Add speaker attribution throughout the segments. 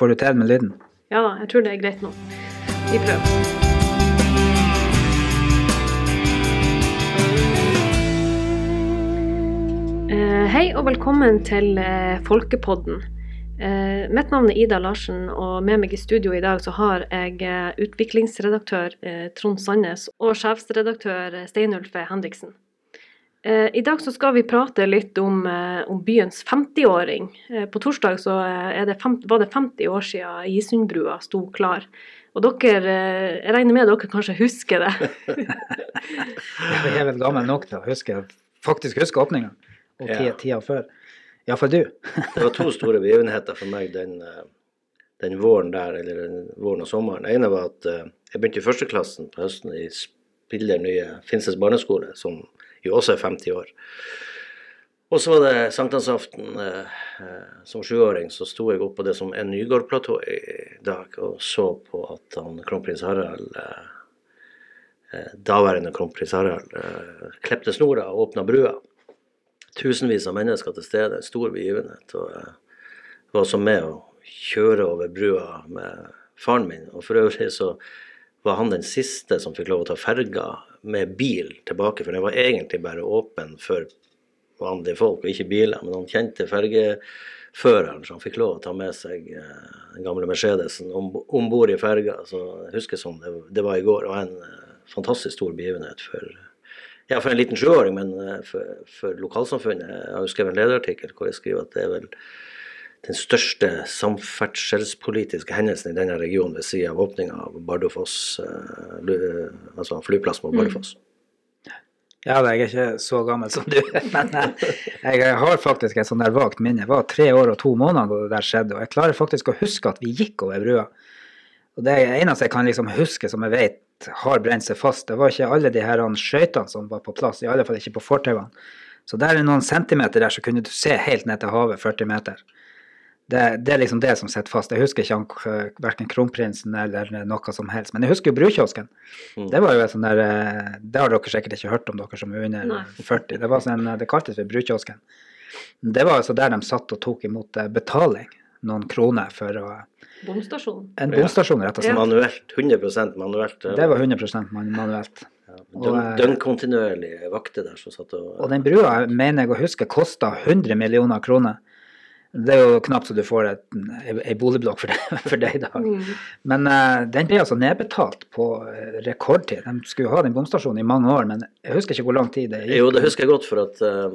Speaker 1: Får du til med lyden?
Speaker 2: Ja da, jeg tror det er greit nå. Vi prøver. Eh, Hei og velkommen til eh, Folkepodden. Eh, mitt navn er Ida Larsen, og med meg i studio i dag så har jeg utviklingsredaktør Trond Sandnes og sjefsredaktør Steinulfe Steinulf Henriksen. Eh, I dag så skal vi prate litt om, eh, om byens 50-åring. Eh, på torsdag så det 50, var det 50 år siden Gisundbrua sto klar. Og dere, jeg regner med dere kanskje husker det.
Speaker 1: Jeg er vel gammel nok til å huske, faktisk huske åpninga. Og
Speaker 3: Ja.
Speaker 1: tida, tida før. Iallfall du.
Speaker 3: Det var to store begivenheter for meg den, den våren der, eller den våren og sommeren. Det ene var at jeg begynte i førsteklassen på høsten i spiller nye Finnsnes barneskole, som jo også er 50 år. Og så var det sankthansaften. eh, Som sjuåring så sto jeg oppe på det som er Nygårdplatået i dag, og så på at han kronprins Harald eh, eh, daværende kronprins Harald klepte snora og åpna brua. Tusenvis av mennesker til stede, stor begivenhet. Og jeg var også med å kjøre over brua med faren min. Og for øvrig så var han den siste som fikk lov å ta ferga med bil tilbake, for den var egentlig bare åpen for vanlige folk og ikke biler. Men han kjente fergeføreren, så han fikk lov å ta med seg eh, den gamle Mercedesen om bord i ferga. Så jeg husker sånn det, det var i går. Og en eh, fantastisk stor begivenhet for ja, for en liten sjuåring, men eh, for, for lokalsamfunnet. Jeg har skrevet en lederartikkel hvor jeg skriver at det er vel den største samferdselspolitiske hendelsen i denne regionen ved siden av åpninga av Bardufoss, eh, altså flyplassen på Bardufoss.
Speaker 1: Ja, jeg er ikke så gammel som du, men eh, jeg har faktisk et sånn der vagt minne. Jeg var tre år og to måneder da det der skjedde, og jeg klarer faktisk å huske at vi gikk over brua. Og det eneste jeg kan liksom huske som jeg vet har brent seg fast, det var ikke alle de her skøytene som var på plass, i alle fall ikke på fortauene. Så der er noen centimeter der, så kunne du se helt ned til havet, 40 meter. Det, det er liksom det som sitter fast. Jeg husker ikke han, verken kronprinsen eller noe som helst. Men jeg husker jo brukiosken. Det var jo et sånn der eh, Det har dere sikkert ikke hørt om, dere som er under
Speaker 2: Nei.
Speaker 1: 40. Det, var sånn, det kaltes for brukiosken. Det var altså der de satt og tok imot eh, betaling, noen kroner for å
Speaker 2: Bomstasjon.
Speaker 1: En bomstasjon, rett og slett.
Speaker 3: Manuelt, 100% manuelt.
Speaker 1: Det var 100 man- manuelt. Ja, eh,
Speaker 3: døgnkontinuerlige vakter der som satt og,
Speaker 1: Og den brua mener jeg å huske kosta 100 millioner kroner. Det er jo knapt så du får ei boligblokk for for det i dag.
Speaker 2: Mm.
Speaker 1: Men uh, den ble altså nedbetalt på eh, rekordtid. De skulle jo ha den bomstasjonen i mange år, men jeg husker ikke hvor lang tid det gikk.
Speaker 3: Jo, det husker jeg godt, for at uh,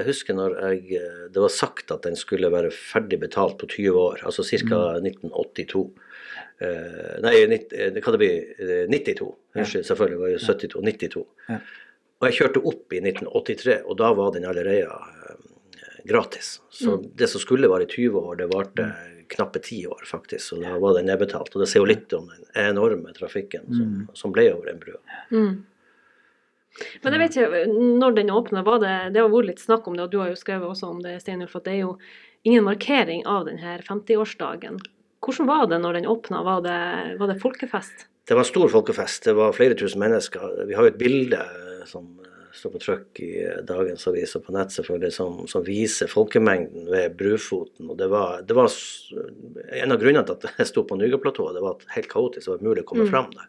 Speaker 3: jeg husker når jeg, det var sagt at den skulle være ferdig betalt på 20 år, altså ca. 1982. Uh, nei, 90, hva det kan det bli eh, 92. Unnskyld, selvfølgelig var det jo 72. 92.
Speaker 1: Ja.
Speaker 3: Og jeg kjørte opp i 1983, og da var den allerede gratis. Så det som skulle vare i 20 år, det varte knappe 10 år, faktisk. Så da var det nedbetalt. Og det sier jo litt om den enorme trafikken som, som ble over den brua.
Speaker 2: Mm. Men jeg vet ikke, når den åpna, var det Det har vært litt snakk om det, og du har jo skrevet også om det, Steinulf, at det er jo ingen markering av denne 50-årsdagen. Hvordan var det når den åpna? Var det, var det folkefest?
Speaker 3: Det var stor folkefest. Det var flere tusen mennesker. Vi har jo et bilde som eh, står på trykk i eh, dagens avis og på nett selvfølgelig, som, som viser folkemengden ved Brufoten. Og det var, det var En av grunnene til at jeg sto på Nygaplatået, det var at helt kaotisk, det var umulig å komme
Speaker 2: Mm.
Speaker 3: fram der.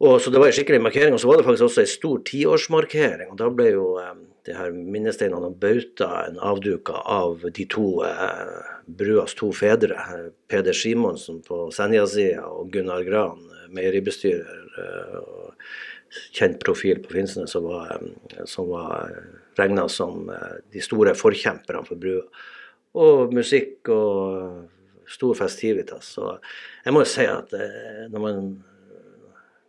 Speaker 3: Og så Det var en skikkelig markering, og så var det faktisk også en stor tiårsmarkering. og Da ble jo eh, de her minnesteinene og bautaen avduka av de to eh, bruas to fedre. Peder Simonsen på Senja-sida og Gunnar Gran, eh, meieribestyrer eh, og kjent profil på Finnsnes, som var, som var regna som eh, de store forkjemperne for brua. Og musikk og stor festivitas. Så jeg må jo si at eh, når man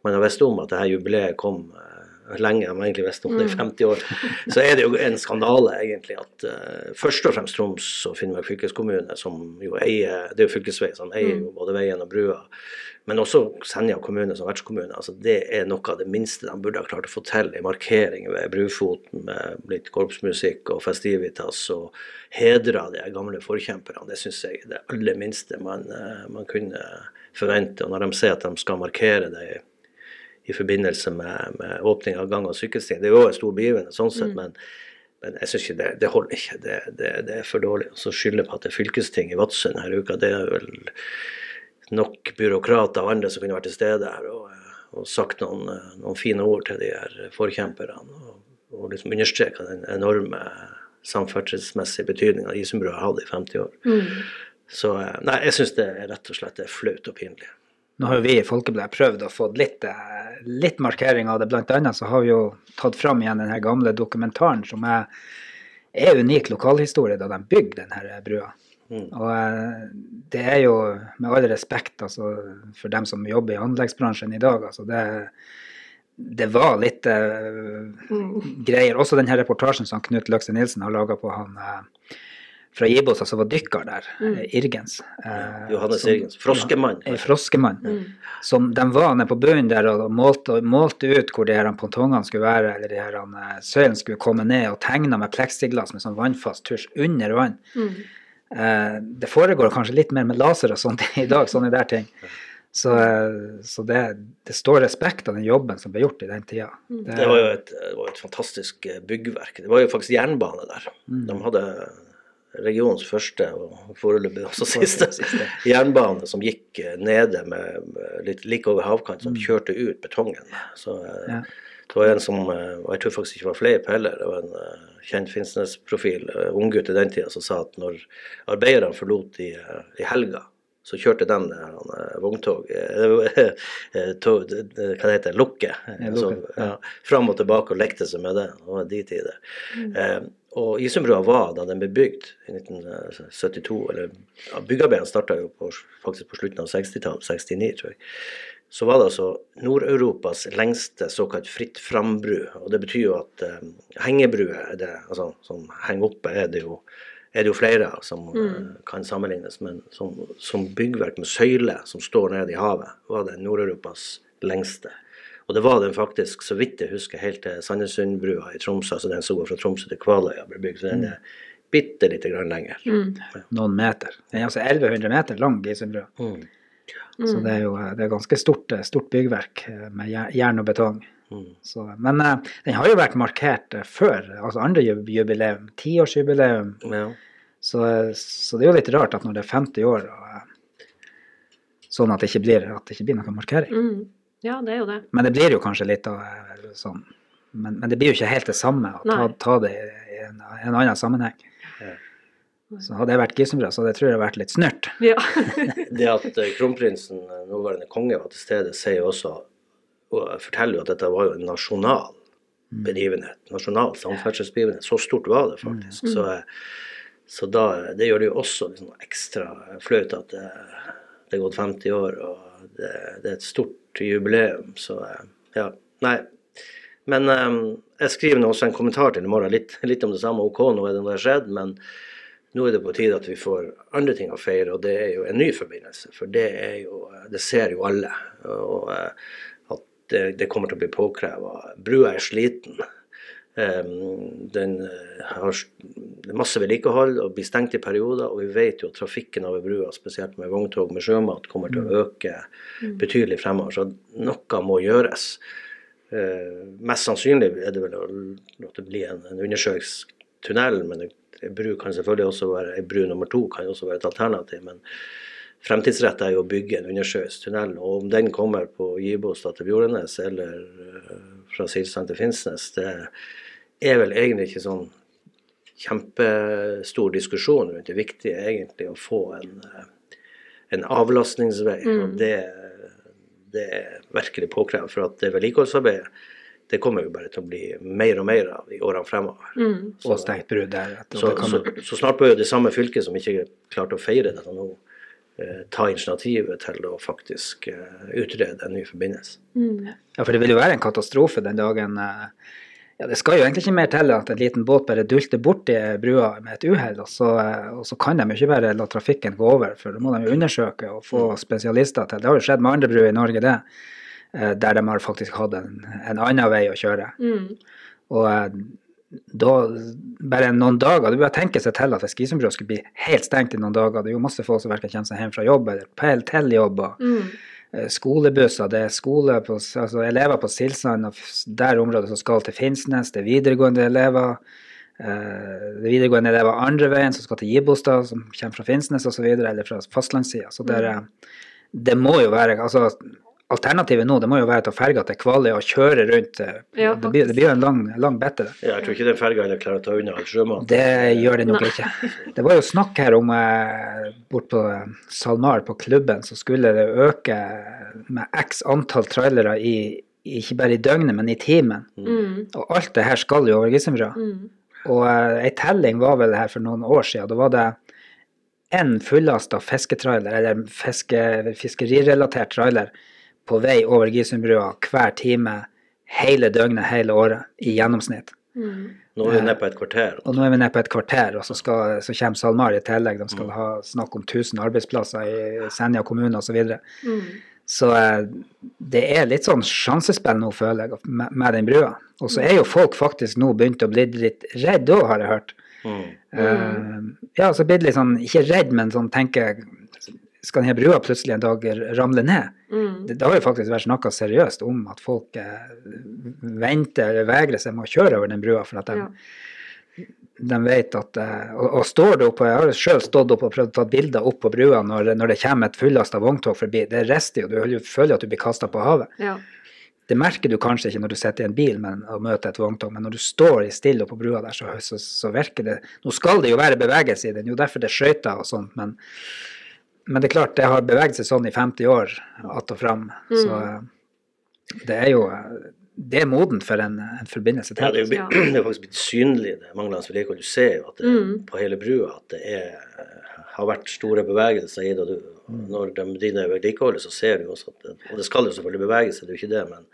Speaker 3: man har visst om at dette jubileet kom eh, lenge, de egentlig visste om det i 50 år, så er det jo en skandale egentlig at uh, først og fremst Troms og Finnmark fylkeskommune, som jo eier, det er jo fylkesvei, som eier jo både veien og brua, men også Senja kommune som vertskommune. altså Det er noe av det minste de burde ha klart å få til, en markering ved Brufoten med litt korpsmusikk og festivitas, og hedre de gamle forkjemperne. Det syns jeg er det aller minste man, eh, man kunne forvente. Og når de sier at de skal markere det i forbindelse med, med åpning av gang- og sykkelsti. Det er jo en stor begivenhet sånn sett, men Men jeg syns ikke det, det holder ikke. Det, det, det er for dårlig. Og så skylder på at det er fylkesting i Vadsø denne uka, det er vel nok byråkrater og andre som kunne vært til stede her og, og sagt noen, noen, fine ord til de her forkjemperne. Og, og liksom understreka den enorme samferdselsmessige betydninga Isundbrua har hatt i 50 år. Mm. Så nei, jeg syns det er rett og slett flaut og pinlig.
Speaker 1: Nå har jo vi i Folkebladet prøvd å få litt, litt, markering av det. Blant annet så har vi jo tatt fram igjen den gamle dokumentaren som er, er unik lokalhistorie da de bygde denne brua. Mm. Og eh, det er jo, med all respekt altså, for dem som jobber i anleggsbransjen i dag, altså det, det var litt uh, mm. greier. Også denne reportasjen som Knut Løkse Nilsen har laga på han uh, fra Gibos, som altså var dykker der, mm. Eh, Irgens.
Speaker 3: Eh, Johannes som, Irgens. Froskemann.
Speaker 1: Ja, froskemann. Mm. Som de var nede på bunnen der og målte, målte, ut hvor de her pontongene skulle være, eller de her uh, søylene skulle komme ned, og tegna med pleksiglass med sånn vannfast tusj under vann. Mm. Eh, det foregår kanskje litt mer med laser og sånt i dag, sånne der ting. Så, eh, så det, det, står respekt av den jobben som ble gjort i den tida.
Speaker 3: Mm. Det, det, var jo et, det var et fantastisk byggverk. Det var jo faktisk jernbane der. Mm. De hadde regionens første og foreløpig også siste jernbane som gikk eh, nede med, litt like over havkant, som mm. kjørte ut betongen. Så eh, ja. det var en som eh, og Jeg tror faktisk ikke det var Fleip heller. Det var en kjent Finnsnes-profil, unggutt i den tida, som sa at når arbeiderne forlot i, i helga, så kjørte de vogntog tog, Hva det heter Lukke. Altså, ja, fram og tilbake og lekte seg med det. Det var de tider. Mm. Eh, og Isumbrua var da den ble bygd i 1972 eller ja, Byggearbeidene starta jo på, faktisk på slutten av 60-tallet, 69 tror jeg. Så var det altså Nord-Europas lengste såkalt fritt fram-bru. Og det betyr jo at eh, hengebruer det, altså, som henger oppe, er det jo, er det jo flere som mm. uh, kan sammenlignes. Men som, som byggverk med søyle som står nede i havet, var det Nord-Europas lengste. Og det var den faktisk, så vidt jeg husker, helt til Sandnessundbrua i Tromsø, altså den som går fra Tromsø til Kvaløya, ble bygd. Så den er bitte lite grann lenger. Mm.
Speaker 1: Ja. Noen meter. Den er altså 1100 meter lang, Gisundbrua. Mm. Så det er jo det er ganske stort, stort byggverk eh, med jern og betong. Mm. Så, men den har jo vært markert før, altså andre jubileum, tiårsjubileum. Ja. Så, så, det er jo litt rart at når det er 50 år, og, sånn at det ikke blir, at det ikke blir noen markering.
Speaker 2: Mm. Ja, det er jo det.
Speaker 1: Men det blir jo kanskje litt av eh, sånn men, men, det blir jo ikke helt det samme å ta, ta det i en, en, annen sammenheng. Ja. Så hadde jeg vært Gisumbrød, så hadde jeg tror jeg hadde vært litt snørt.
Speaker 2: Ja.
Speaker 3: det at uh, kronprinsen, eh, nåværende konge, var til stede, sier også og forteller jo at dette var jo en nasjonal mm. begivenhet. Nasjonal samferdselsbegivenhet. Så stort var det faktisk. Mm. Så, så da, det gjør det jo også liksom ekstra flaut at det, det er gått 50 år, og det, det er et stort jubileum, så eh, ja. Nei. Men um, jeg skriver nå også en kommentar til i morgen, litt, litt, om det samme. OK, nå er det noe skjedd, men nå er det på tide at vi får andre ting å feire, og det er jo en ny forbindelse. For det er jo Det ser jo alle. Og at det, det kommer til å bli påkreva. Brua er sliten. Um, den har masse vedlikehold og blir stengt i perioder. Og vi vet jo at trafikken over brua, spesielt med vogntog med sjømat, kommer til å mm. øke mm. betydelig fremover. Så noe må gjøres. Uh, mest sannsynlig er det vel la det bli en, en undersjøisk tunnel, men en bru kan selvfølgelig også være en bru nummer to kan også være et alternativ. men Fremtidsrettet er jo å bygge en undersjøisk tunnel. og Om den kommer på Gibostad til Bjordenes eller uh, fra Silsand til Finnsnes, det er vel egentlig ikke sånn kjempestor diskusjon rundt. Det viktige er egentlig å få en, eh, en avlastningsvei. Mm. og det, det er virkelig påkrevd. For at det vedlikeholdsarbeidet det kommer jo bare til å bli mer og mer av i årene fremover.
Speaker 1: Mm. Så stengt brudd der.
Speaker 3: Så, så, så, snart bør jo det samme fylket som ikke klarte å feire dette nå, eh, ta initiativet til å faktisk eh, utrede en ny forbindelse.
Speaker 1: Mm. Ja, for det vil jo være en katastrofe den dagen eh, ja, Det skal jo egentlig ikke mer til at en liten båt bare dulter borti brua med et uhell, og, og, så kan de jo ikke bare la trafikken gå over, for da må de jo undersøke og få mm. spesialister til. Det har jo skjedd med andre bruer i Norge, det. Eh, der de har faktisk hatt en, en annen vei å kjøre. Mm. Og eh, da, bare noen dager Du bør tenke seg til at Skisundbrua skulle bli helt stengt i noen dager. Det er jo masse folk som verken kommer seg hjem fra jobb eller til jobb. og mm. Eh, skolebusser, det er skole på, altså elever på Silsand og der området som skal til Finnsnes, det er videregående elever. Det er videregående elever andre veien som skal til Gibostad, som kommer fra Finnsnes osv., eller fra fastlandssida. Så det, er, det må jo være altså Alternativet nå det må jo være å ta ferga til Kvaløy og kjøre rundt. eh,
Speaker 2: Ja,
Speaker 1: det, blir, det blir jo en lang, lang bette.
Speaker 3: Ja, jeg tror ikke den ferga heller klarer å ta unna all sjømat.
Speaker 1: Det gjør det nok
Speaker 2: Nei.
Speaker 1: ikke. Det var jo snakk her om eh, bort på eh, SalMar, på klubben, så skulle det øke med x antall trailere i ikke bare i døgnet, men i timen.
Speaker 2: Mm.
Speaker 1: Og alt det her skal jo over Gissembrua.
Speaker 2: Mm.
Speaker 1: Og eh, ei telling var vel her for noen år siden. Da var det én fullasta fisketrailer, eller fiske, fiskerirelatert trailer, på vei over Gisundbrua hver time hele døgnet, hele året, i gjennomsnitt.
Speaker 2: Mm.
Speaker 3: Nå er vi nede på et kvarter.
Speaker 1: Og nå er vi nede på et kvarter, og så, skal, så kommer SalMar i tillegg. De skal ha snakk om 1000 arbeidsplasser i Senja kommune osv. Så, videre.
Speaker 2: Mm.
Speaker 1: så eh, det er litt sånn sjansespill nå, føler jeg, med, med den brua. Og så er jo folk faktisk nå begynt å bli litt redd òg, har jeg hørt.
Speaker 3: Mm.
Speaker 1: Uh, ja, så blir det litt sånn, ikke redd, men sånn tenker Skal denne brua plutselig en dag ramle ned?
Speaker 2: Mm.
Speaker 1: Det, det har jo faktisk vært snakka seriøst om at folk eh, venter eller vegrer seg med å kjøre over den brua, for at de,
Speaker 2: Ja.
Speaker 1: de vet at eh, og, og står du oppe, Jeg har sjøl stått oppe og prøvd å ta bilder opp på brua når, når det kommer et fullasta vogntog forbi. Det rister jo, du føler at du blir kasta på havet.
Speaker 2: Ja.
Speaker 1: Det merker du kanskje ikke når du sitter i en bil men, og møter et vogntog, men når du står i stille på brua der, så, så, så virker det Nå skal det jo være bevegelse i den, jo derfor det er skøyter og sånt, men, men det er klart, det har beveget seg sånn i 50 år att og fram. Så eh, det er jo Det er modent for en, en forbindelse
Speaker 3: Ja,
Speaker 1: til.
Speaker 3: det, er jo det er faktisk blitt synlig, det manglende vedlikehold. Du ser jo at det,
Speaker 2: Mm.
Speaker 3: på hele brua at det er, har vært store bevegelser i det. du- Når de driver vedlikeholdet, så ser du også at det, Og det skal jo selvfølgelig bevege seg, det er jo ikke det, men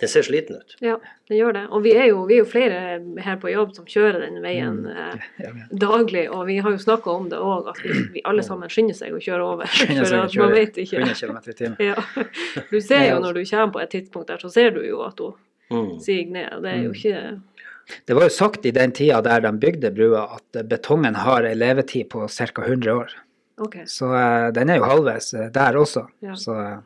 Speaker 3: den ser sliten ut.
Speaker 2: ja, det gjør det. Og vi er, jo, vi er jo flere her på jobb som kjører den veien eh,
Speaker 1: Ja, ja.
Speaker 2: daglig, og vi har jo snakka om det òg, at vi, vi alle sammen skynder seg å kjøre over. For at man vet ikke.
Speaker 1: 100 km i timen.
Speaker 2: Ja. Du ser jo når du kommer på et tidspunkt der, så ser du jo at hun
Speaker 3: Mm.
Speaker 2: siger ned. og Det er jo ikke
Speaker 1: Det var jo sagt i den tida der de bygde brua, at eh, betongen har en levetid på ca. 100 år.
Speaker 2: OK.
Speaker 1: Så uh, den er jo halvveis eh, der også.
Speaker 2: Ja.
Speaker 1: Så eh,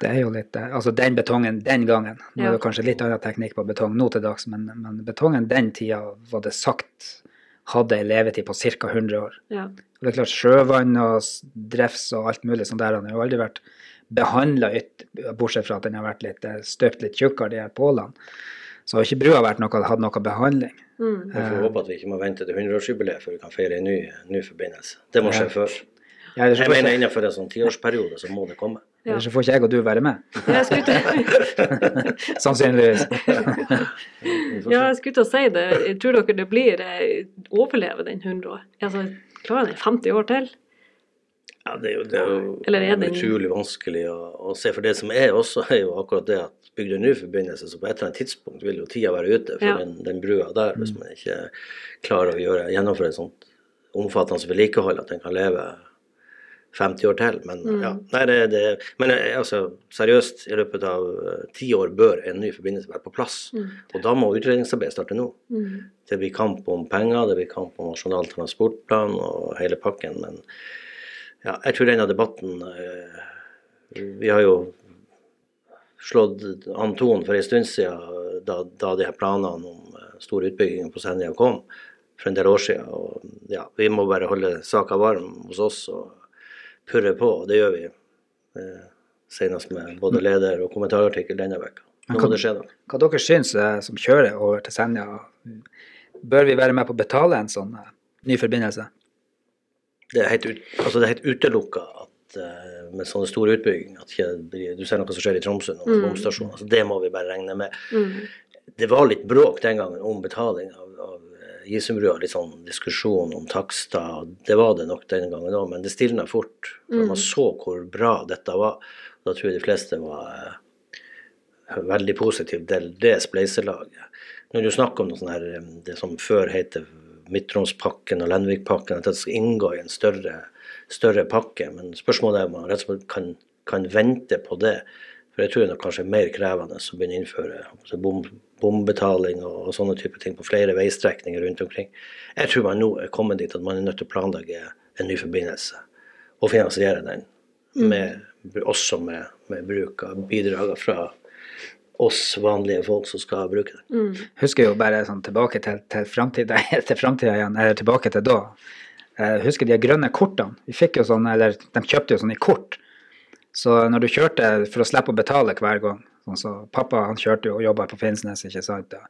Speaker 1: det er jo litt eh, Altså den betongen den gangen Nå er
Speaker 2: Ja.
Speaker 1: det kanskje litt annen teknikk på betong nå til dags, men, men betongen den tida var det sagt hadde en levetid på ca. 100 år.
Speaker 2: Ja.
Speaker 1: Og det er klart Sjøvann og drefs og alt mulig sånt der, han har jo aldri vært behandla bortsett fra at den har vært litt eh, støpt litt tjukkere, de her pålene. Så har ikke brua vært noe, hatt noe behandling.
Speaker 2: Mm.
Speaker 3: Vi får håpe at vi ikke må vente til 100-årsjubileet før vi kan feire en ny, ny forbindelse. Det må skje
Speaker 1: Ja.
Speaker 3: før.
Speaker 1: Ja,
Speaker 3: Jeg mener innenfor en sånn tiårsperiode så må det komme.
Speaker 2: Ja.
Speaker 1: ellers så får ikke jeg og du være med. Sannsynligvis.
Speaker 2: Ja, jeg skulle til å si det. Jeg tror dere det blir eh, overleve den 100 år? Altså, klarer den 50 år til?
Speaker 3: Ja, det er jo, det er jo
Speaker 2: Eller er den-
Speaker 3: utrolig vanskelig å, å se. For det som er også, er jo akkurat det at bygger du ny forbindelse, så på et eller annet tidspunkt vil jo tida være ute for
Speaker 2: Ja.
Speaker 3: den, den brua der, hvis man ikke klarer å gjøre, gjennomføre et sånt omfattende vedlikehold at den kan leve 50 år til. Men
Speaker 2: Mm.
Speaker 3: ja, nei, det, det, men eh, altså, seriøst, i løpet av eh, ti år bør en ny forbindelse være på plass.
Speaker 2: Mm.
Speaker 3: Og da må utredningsarbeidet starte nå.
Speaker 2: Mm.
Speaker 3: Det blir kamp om penger, det blir kamp om nasjonal transportplan og hele pakken. Men ja, jeg tror denne debatten eh, Vi har jo slått an tonen for en stund siden da, da de her planene om store stor utbygging på Senja kom for en del år siden. Og ja, vi må bare holde saka varm hos oss og purre på, og det gjør vi. Eh, senest med både leder og kommentarartikkel denne uka. Nå må det skje noe.
Speaker 1: Hva dere syns eh, som kjører over til Senja? Bør vi være med på å betale en sånn eh, ny forbindelse?
Speaker 3: det er helt, ut, altså helt utelukka at med sånne store utbygginger at ikke Du ser noe som skjer i Tromsø nå, med bomstasjonen. Altså det må vi bare regne med.
Speaker 2: Mm.
Speaker 3: Det var litt bråk den gangen om betaling av, av Gisumbrua. Litt sånn diskusjon om takster. Det var det nok den gangen òg, men det stilna fort. For Man så hvor bra dette var. Da tror jeg de fleste var eh, veldig positive til det spleiselaget. Når du snakker om noe sånn her, eh, det som før heter Midt-Tromspakken og Lenvik-pakken, at det skal inngå i en større, større pakke. Men spørsmålet er om man rett og slett kan, kan vente på det. For jeg tror det er nok kanskje mer krevende å begynne å innføre altså bom, bombetaling og, og sånne type ting på flere veistrekninger rundt omkring. Jeg tror man nå er kommet dit at man er nødt til å planlegge en ny forbindelse og finansiere den. Med, også med, med bruk av bidrag fra oss vanlige folk som skal bruke det.
Speaker 2: Mm.
Speaker 1: Husker jo bare sånn tilbake til, til framtida igjen, eller tilbake til da. Jeg husker de grønne kortene. Vi fikk jo sånn, eller De kjøpte jo sånne kort. Så når du kjørte for å slippe å betale hver gang sånn så Pappa han kjørte jo og jobba på Finnsnes, ikke sant. Og,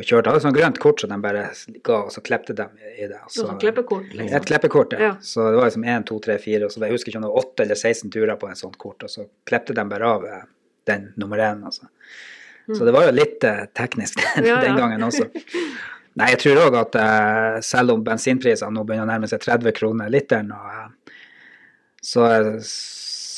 Speaker 1: og kjørte, hadde sånn grønt kort som de bare ga, og så klepte de i det.
Speaker 2: Så,
Speaker 1: så-
Speaker 2: sånn kleppekort, liksom.
Speaker 1: Et kleppekort, ja.
Speaker 2: Ja.
Speaker 1: Så det var liksom 1, 2, 3, 4, og så jeg husker ikke om det var 8 eller 16 turer på en sånt kort, og så klepte de bare av eh, den nummer én, altså. Så det var jo litt eh, teknisk
Speaker 2: den, Ja,
Speaker 1: den
Speaker 2: ja.
Speaker 1: gangen også. Nei, jeg tror òg at eh, selv om bensinprisene nå begynner å nærme seg 30 kroner literen, og, eh, så,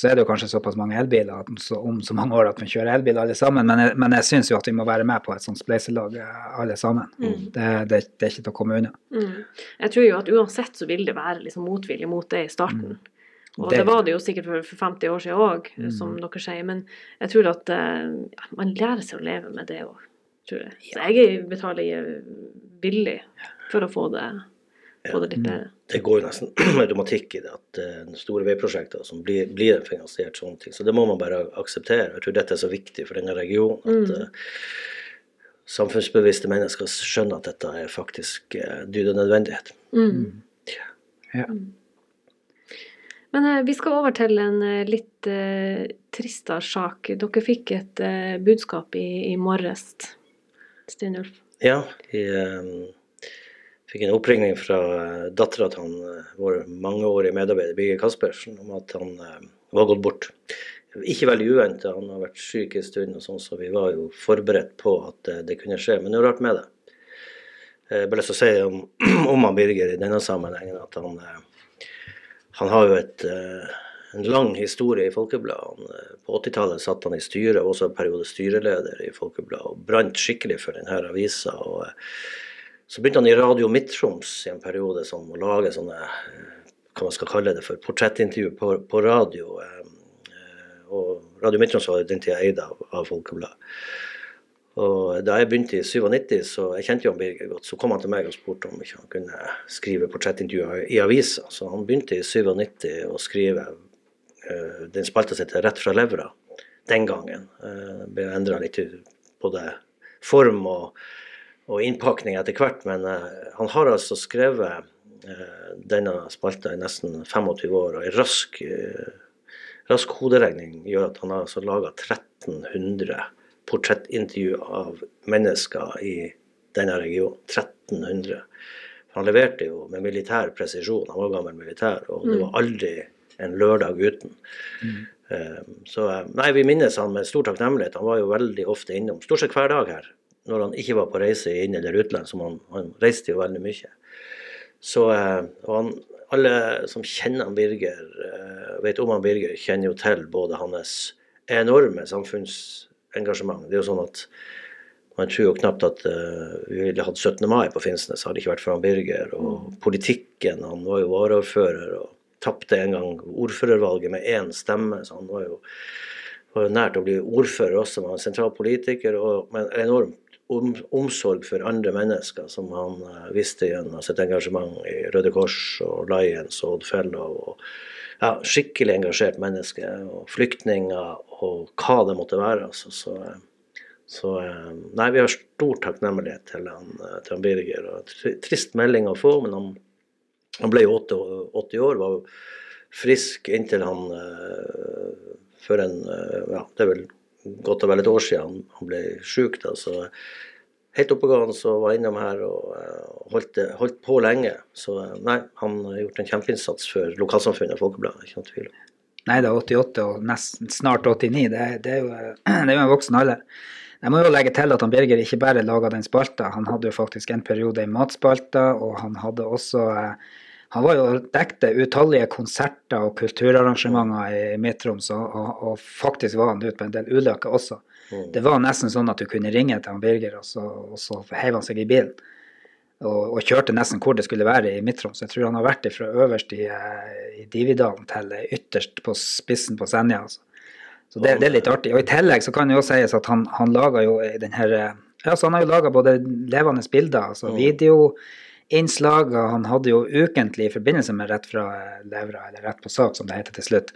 Speaker 1: så er det jo kanskje såpass mange elbiler så, om så mange år at vi kjører elbil alle sammen. Men jeg, men jeg syns jo at vi må være med på et sånt spleiselag eh, alle sammen. Det, det, det er ikke til å komme unna.
Speaker 2: Mm. Jeg tror jo at uansett så vil det være liksom motvilje mot det i starten. Og det,
Speaker 1: Det-
Speaker 2: var det jo sikkert for, for 50 år siden òg, som dere sier. Men jeg tror at eh, ja, man lærer seg å leve med det òg, tror jeg. Så jeg betaler villig for å få det, få det litt bedre.
Speaker 3: Det går jo nesten automatikk i det at eh, store veiprosjekter som blir, blir finansiert sånne ting. Så det må man bare akseptere. Jeg tror dette er så viktig for denne regionen. at uh, Samfunnsbevisste mennesker skjønner at dette er faktisk uh, dyd og nødvendighet.
Speaker 2: Mm.
Speaker 1: Ja.
Speaker 2: Men eh, vi skal over til en eh, litt eh, tristere sak. Dere fikk et eh, budskap i, i morges, Steinulf.
Speaker 3: Ja, i, eh, fikk en oppringning fra uh, dattera til han, eh, vår mangeårige medarbeider Birger Kaspersen om at han eh, var gått bort. Ikke veldig uventa, han har vært syk en stund, og sånn, så vi var jo forberedt på at eh, det kunne skje. Men det er rart med det. Jeg har lyst til å si om, om han Birger i denne sammenhengen at han, eh, han har jo et, eh, en lang historie i Folkebladet. Eh, På 80-tallet satt han i styret, og også en periode styreleder i Folkebladet, og brant skikkelig for denne avisa. og eh, så begynte han i Radio Midt-Troms i en periode sånn, å lage sånne eh, hva man skal kalle det for portrettintervju på, på radio. eh, Og Radio Midt-Troms var den tida eid av, av Folkebladet. Og da jeg begynte i 97, så jeg kjente jo Birger godt, så kom han til meg og spurte om ikke han kunne skrive portrettintervjuer i avisa. Så han begynte i 97 å skrive eh, den spalta si Rett fra levra den gangen. Uh, ble endra litt både form og, og innpakning etter hvert, men eh, han har altså skrevet eh, denne spalta i nesten 25 år, og en rask, eh, rask hoderegning gjør at han har altså laga 1300 portrettintervju av mennesker i denne regionen. 1300. Han leverte jo med militær presisjon. Han var gammel militær, og det var aldri en lørdag uten. Mm. Så nei, vi minnes han med stor takknemlighet. Han var jo veldig ofte innom, stort sett hver dag her, når han ikke var på reise i inn- eller utland, som han, han reiste jo veldig mye. Så eh, han, alle som kjenner han Birger, eh, vet om han Birger, kjenner jo til både hans enorme samfunnsengasjement. Det er jo sånn at man tror jo knapt at uh, vi ville hatt 17. mai på Finnsnes, hadde det ikke vært for han Birger. Og politikken, han var jo varaordfører og tapte en gang ordførervalget med én stemme, så han var jo, var jo nært å bli ordfører også, han var en sentral politiker og med en enorm om, omsorg for andre mennesker, som han eh, visste gjennom sitt engasjement i Røde Kors og Lions og Odd Fellow. Og, ja, skikkelig engasjert menneske, og flyktninger og hva det måtte være. Altså, så, eh, så eh, Nei, vi har stor takknemlighet til han, til han Birger. og Trist melding å få, men han, han ble jo 80, 80 år, var frisk inntil han uh, før en uh, Ja, det er vel godt og vel et år siden han, ble da, så Helt oppegående så var innom her og eh, holdt, holdt på lenge. Så eh, nei, han har gjort en kjempeinnsats for lokalsamfunnet og Folkebladet. Ikke noe tvil.
Speaker 1: Nei, det er 88 og nesten, snart 89. Det, det, er jo, det er jo en voksen alder. Jeg må jo legge til at han Birger ikke bare laga den spalta, han hadde jo faktisk en periode i matspalta, og han hadde også eh, Han var jo dekte utallige konserter og kulturarrangementer i Midt-Troms, og, og, og faktisk var han ute på en del ulykker også. Det var nesten sånn at du kunne ringe til han Birger, og så, og så heiv han seg i bilen. Og, og kjørte nesten hvor det skulle være i Midt-Troms. Jeg tror han har vært fra øverst i, eh, i Dividalen til ytterst på spissen på Senja. Altså. Så det, det er litt artig. Og i tillegg så kan det jo sies at han, han laga jo den her eh, Ja, så han har jo laga både levende bilder, altså videoinnslag, og han hadde jo ukentlig i forbindelse med Rett fra eh, levra, eller Rett på sak, som det heter til slutt,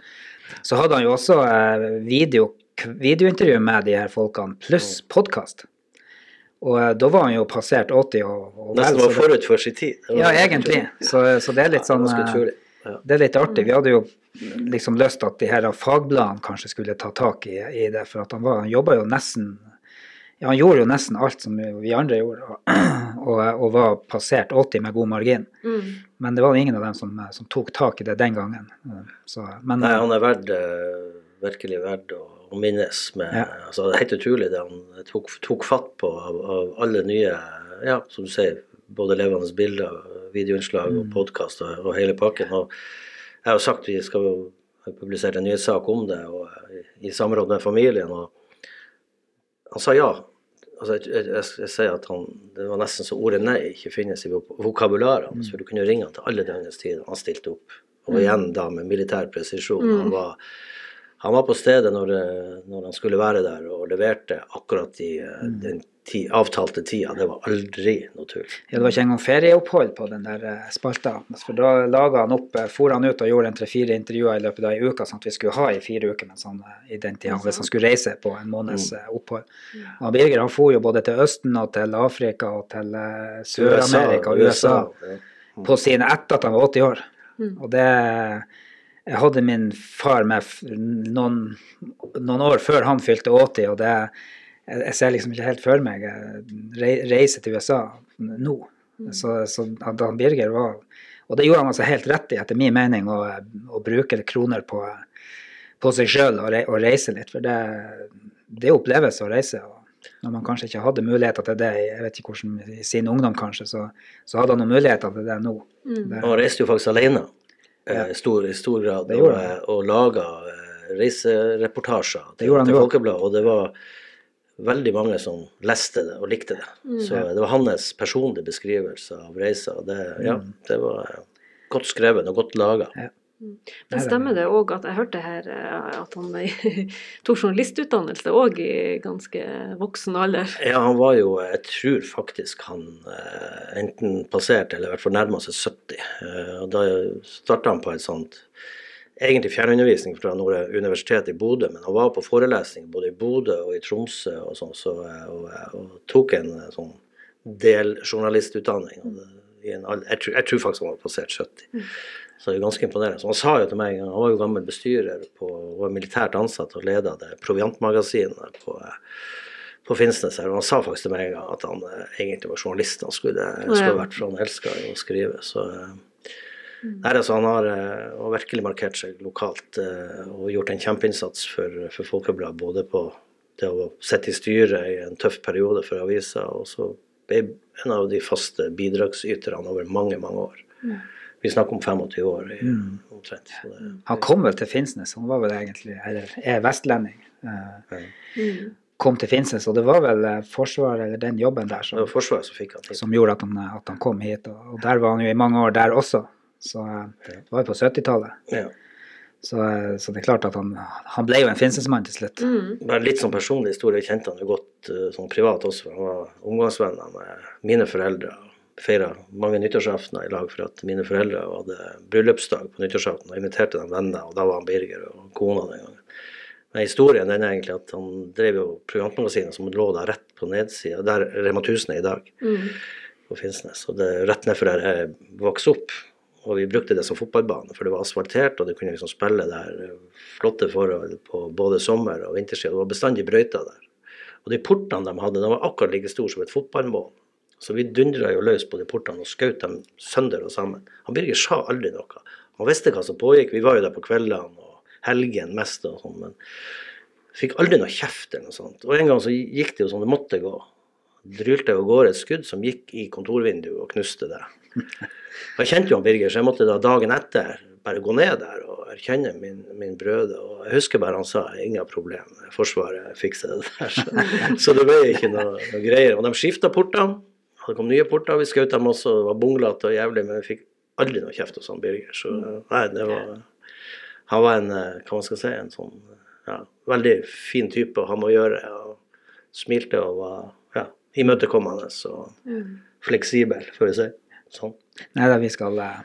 Speaker 1: så hadde han jo også eh, video videointervju med de her folkene, pluss podkast. Og eh, da var han jo passert 80 og, og vel,
Speaker 3: Nesten var forut for sin tid.
Speaker 1: Ja, egentlig. Så, så det er litt sånn. Det er litt artig. Vi hadde jo liksom lyst at de her fagbladene kanskje skulle ta tak i, i det, for at han, var, han jobba jo nesten ja, Han gjorde jo nesten alt som vi andre gjorde, og, og, og var passert 80 med god margin.
Speaker 2: Mm.
Speaker 1: Men det var ingen av dem som, som tok tak i det den gangen. Så, men
Speaker 3: Nei, han er verd, eh, virkelig verdt å, å minnes med
Speaker 1: Ja.
Speaker 3: altså, Det er helt utrolig det han tok, tok fatt på av, av alle nye Ja, som du sier, både levende bilder, videoinnslag
Speaker 1: Mm.
Speaker 3: og podkast og, og hele pakken. Og jeg har jo sagt vi skal publisert en nyhetssak om det og, i, i samråd med familien. og han sa ja. Altså, jeg, jeg, jeg, jeg sier at han, Det var nesten så ordet nei ikke finnes i vok- vokabularet hans. For du kunne ringe han til alle døgnets tider. Han stilte opp. Og igjen da med militær presisjon. Han, var, han var på stedet når, når han skulle være der, og leverte akkurat i mm. den ti, avtalte tida. Det var aldri noe tull.
Speaker 1: ja, det var ikke engang ferieopphold på den der eh, spalta. For da laga han opp, eh, for han ut og gjorde en tre-fire intervjuer i løpet av ei uke, sånn at vi skulle ha i fire uker mens han, eh, i den tida, hvis han skulle reise på en måneds mm. opphold. Og Birger han for jo både til Østen og til Afrika og til eh, Sør-Amerika og USA.
Speaker 3: ja.
Speaker 1: på sine etter at han var 80 år. Og det Jeg hadde min far med noen, noen år før han fylte 80, og det jeg, jeg ser liksom ikke helt for meg reise til USA nå. Så, så Dan Birger var Og det gjorde han altså helt rett i, etter min mening, å, å bruke kroner på, på seg sjøl og, re, og reise litt. For det, det er opplevelse å reise. og når man kanskje ikke hadde muligheter til det jeg vet ikke hvordan, i sin ungdom, kanskje, så, så hadde han noen muligheter til det nå. Det,
Speaker 3: Han reiste jo faktisk alene eh, i stor, i stor grad og, eh, og laga eh, reisereportasjer til, til. Folkebladet. Og det var veldig mange som leste det og likte det. Så det var hans personlige beskrivelse av reisa. Det, ja, det var eh, godt skrevet og godt laga.
Speaker 1: Ja.
Speaker 2: Men stemmer det òg at jeg hørte her eh, at han tok journalistutdannelse òg i ganske voksen alder?
Speaker 3: Ja, han var jo Jeg tror faktisk han eh, enten passerte eller i hvert fall nærma seg 70. Eh, og da starta han på et sånt egentlig fjernundervisning fra Nord universitet i Bodø, men han var på forelesning både i Bodø og i Tromsø og sånn, så, eh, og, og tok en eh, sånn i en, alder- jeg, tror, jeg tror faktisk han var passert 70. Så det er ganske imponerende. Så han sa jo til meg, han var jo gammel bestyrer på, var militært ansatt og leda det proviantmagasinet på eh, på Finnsnes her, og han sa faktisk til meg en gang at han eh, egentlig var journalist. Han skulle, skulle vært, for han elska å skrive. Så eh, nei, altså, han har, eh, har virkelig markert seg lokalt eh, og gjort en kjempeinnsats for, for Folkebladet. Både på det å sitte i styret i en tøff periode for avisa, og så ble en av de faste bidragsyterne over mange, mange år. Vi snakker om 25 år i, omtrent. Så det,
Speaker 1: Han kom vel til Finnsnes, han var vel egentlig, eller er vestlending. Uh,
Speaker 2: Mm.
Speaker 1: kom til Finnsnes, og det var vel eh, Forsvaret eller den jobben der som,
Speaker 3: Forsvaret som fikk han
Speaker 1: som gjorde at han, at han kom hit. Og, og der var han jo i mange år der også. Så eh, det var jo på 70-tallet.
Speaker 3: Ja.
Speaker 1: Så, eh, så det er klart at han, han ble jo en Finnsnesmann til slutt.
Speaker 2: Mm.
Speaker 3: Bare litt sånn personlig historie. Jeg kjente han jo godt eh, sånn privat også. Han var omgangsvenner med mine foreldre. Feira mange nyttårsaftener i lag for at mine foreldre hadde bryllupsdag på nyttårsaften. Og inviterte dem venner, og da var han Birger og kona den gangen. Men historien den er egentlig at han drev jo programmagasinet som lå der rett på nedsida, der Rema 1000 er i dag,
Speaker 2: Mm.
Speaker 3: på Finnsnes. Og det rett nedfor der jeg vokste opp. Og vi brukte det som fotballbane, for det var asfaltert, og du kunne liksom spille der. Flotte forhold på både sommer- og vinterstid. Det var bestandig brøyter der. Og de portene de hadde, de var akkurat like store som et fotballmål. Så vi dundra jo løs på de portene og skjøt dem sønder og sammen. Han Birger sa aldri noe. Han visste hva som pågikk. Vi var jo der på kveldene og helgen mest og sånn, men fikk aldri noe kjeft eller noe sånt. Og en gang så gikk det jo som det måtte gå. Drylte av gårde et skudd som gikk i kontorvinduet og knuste det. Jeg kjente jo han Birger, så jeg måtte da dagen etter bare gå ned der og erkjenne min, min brøde. Og jeg husker bare han sa ingen problem, Forsvaret fikser det der. Så, så det ble ikke noe, noe greier. Og de skifta portene. Det kom nye porter, vi skjøt dem også, det var bunglete og jævlig, men vi fikk aldri noe kjeft hos han Birger. Så nei, det var Han var en, eh, hva man skal si, en sånn ja, veldig fin type å ha med å gjøre. Og smilte og var ja, imøtekommende og fleksibel, får vi si. Sånn.
Speaker 1: Nei da, vi skal uh,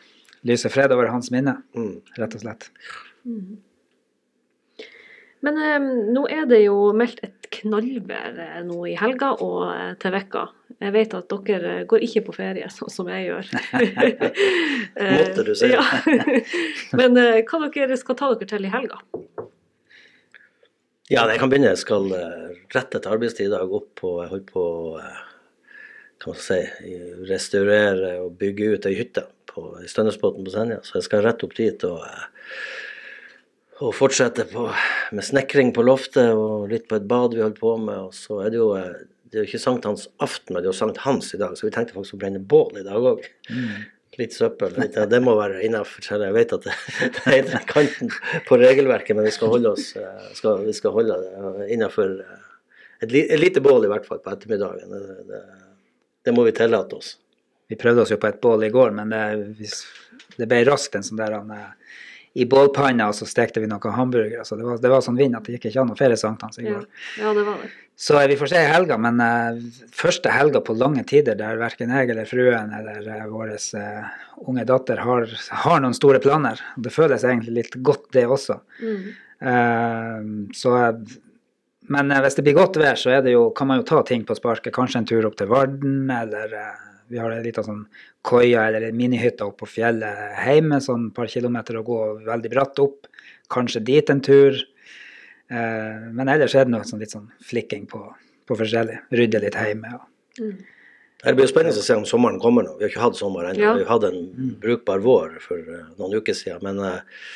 Speaker 1: lyse fred over hans minne,
Speaker 3: Mm.
Speaker 1: rett og slett.
Speaker 2: Men um, nå er det jo meldt et knallvær eh, nå i helga og eh, til vekka. Jeg vet at dere eh, går ikke på ferie, sånn som jeg gjør.
Speaker 3: Måtte du si.
Speaker 2: Ja. Men hva dere skal ta dere til i helga?
Speaker 3: Ja, jeg kan begynne. Jeg skal rette rett etter arbeidstid i dag opp og jeg holder på eh, man si, restaurere og bygge ut ei hytte på i Stønnesbotn på Senja. Så jeg skal rett opp dit og, og fortsette på, med snekring på loftet og litt på et bad vi holder på med. Og så er det jo eh, det er jo ikke sankthansaften, men det er jo sankthans i dag, så vi tenkte faktisk å brenne bål i dag òg. Litt søppel. Litt, ja, det må være innafor. Jeg vet at det, det er kanten på regelverket, men vi skal holde oss eh, skal, vi skal holde det innafor et, et lite bål, i hvert fall, på ettermiddagen. Det, det, det må vi tillate oss.
Speaker 1: Vi prøvde oss jo på et bål i går, men det, det ble raskt en sånn der han, eh, i bålpanna, og så stekte vi noen hamburgere. Så det var, det var sånn vind at det gikk ikke an å feire sankthans i går.
Speaker 2: ja det var det.
Speaker 1: Så eh, vi får se i helga, men uh, første helga på lange tider der verken jeg eller fruen eller uh, vår uh, unge datter har, har noen store planer. Det føles egentlig litt godt, det også.
Speaker 2: Mm.
Speaker 1: Så Men hvis det blir godt vær, så det jo, kan man jo ta ting på sparket. Kanskje en tur opp til Varden, eller vi har en liten sånn koia eller en minihytte oppe på fjellet hjemme, sånn et par kilometer å gå veldig bratt opp. Kanskje dit en tur. Eh, men ellers er det noe sånn litt sånn flikking på, på forskjellig. Rydde litt hjemme. Ja.
Speaker 2: Mm.
Speaker 3: Det blir jo spennende å se om sommeren kommer nå. Vi har ikke hatt sommer ennå.
Speaker 2: Ja.
Speaker 3: Vi har hatt en brukbar vår for eh, noen uker siden. Men eh,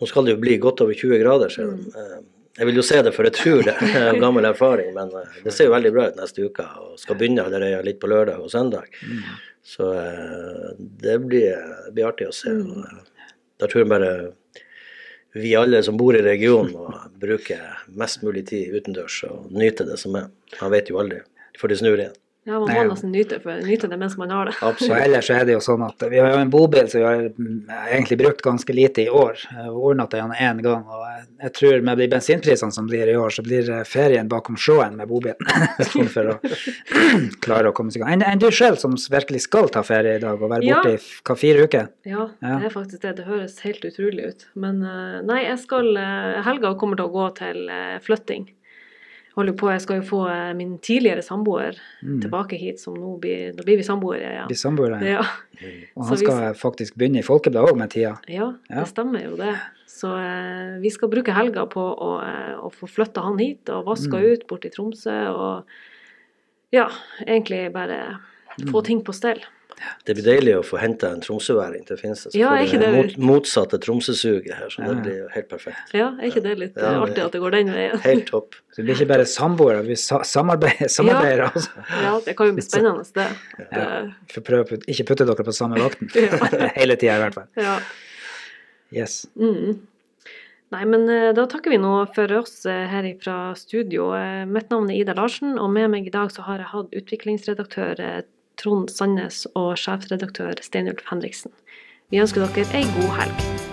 Speaker 3: nå skal det jo bli godt over 20 grader. Så, eh, jeg vil jo se det for jeg tror det, av gammel erfaring. Men eh, det ser jo veldig bra ut neste uke, og skal begynne allerede litt på lørdag og søndag. Så eh, det blir, det blir artig å se. Og, eh, da tror jeg bare vi alle som bor i regionen må bruke mest mulig tid utendørs og nyte det som er. Man vet jo aldri for det snur igjen.
Speaker 2: Ja, man må
Speaker 1: ja.
Speaker 2: nesten nyte, nyte det mens man har det.
Speaker 3: Absolutt.
Speaker 1: ellers er det jo sånn at vi har jo en bobil som vi har mm, egentlig brukt ganske lite i år. Ordnet Overnatta igjen én gang. Og jeg, tror med de bensinprisene som blir i år, så blir eh, ferien bakom sjåen med bobilen. sånn for å klare å komme seg i gang. Enn en du sjøl som virkelig skal ta ferie i dag og være
Speaker 2: Ja.
Speaker 1: borte i f- hva, fire uker?
Speaker 2: Ja,
Speaker 1: Ja.
Speaker 2: det er faktisk det. Det høres helt utrolig ut. Men eh, nei, jeg skal eh, Helga kommer til å gå til eh, flytting. Holder på, jeg skal jo få eh, min tidligere samboer
Speaker 1: Mm.
Speaker 2: tilbake hit, som nå blir Da blir vi samboere, ja.
Speaker 1: Blir samboere.
Speaker 2: Ja,
Speaker 1: Og han
Speaker 2: vi-
Speaker 1: skal faktisk begynne i Folkebladet òg med tida.
Speaker 2: ja,
Speaker 1: Ja.
Speaker 2: det stemmer jo det. Så eh, vi skal bruke helga på å, eh, å få flytta han hit og vaska
Speaker 1: Mm.
Speaker 2: ut bort i Tromsø og ja, egentlig bare
Speaker 1: Mm.
Speaker 2: få ting på stell.
Speaker 3: Det blir deilig å få henta en tromsøværing til Finnsnes. Så
Speaker 2: Ja,
Speaker 3: får
Speaker 2: er ikke
Speaker 3: det mot, motsatte Tromsø-suget her, så
Speaker 1: Ja.
Speaker 3: det blir jo helt perfekt.
Speaker 2: Ja, er ikke det litt
Speaker 3: Ja,
Speaker 2: artig at det går den veien?
Speaker 3: Helt topp.
Speaker 1: Så vi blir ikke bare samboere, vi samarbeider, samarbeider, ja. altså.
Speaker 2: Ja, det kan jo bli spennende, det.
Speaker 1: Ja. For prøve å putte- ikke putte dere på samme vakten.
Speaker 2: Ja.
Speaker 1: Hele tida i hvert fall.
Speaker 2: ja.
Speaker 1: Yes.
Speaker 2: Mm. Nei, men eh, da takker vi nå for oss eh, her fra studio. Eh, Mitt navn er Ida Larsen, og med meg i dag så har jeg hatt utviklingsredaktør Trond Sandnes og sjefredaktør Steinulf Henriksen. Vi ønsker dere ei god helg.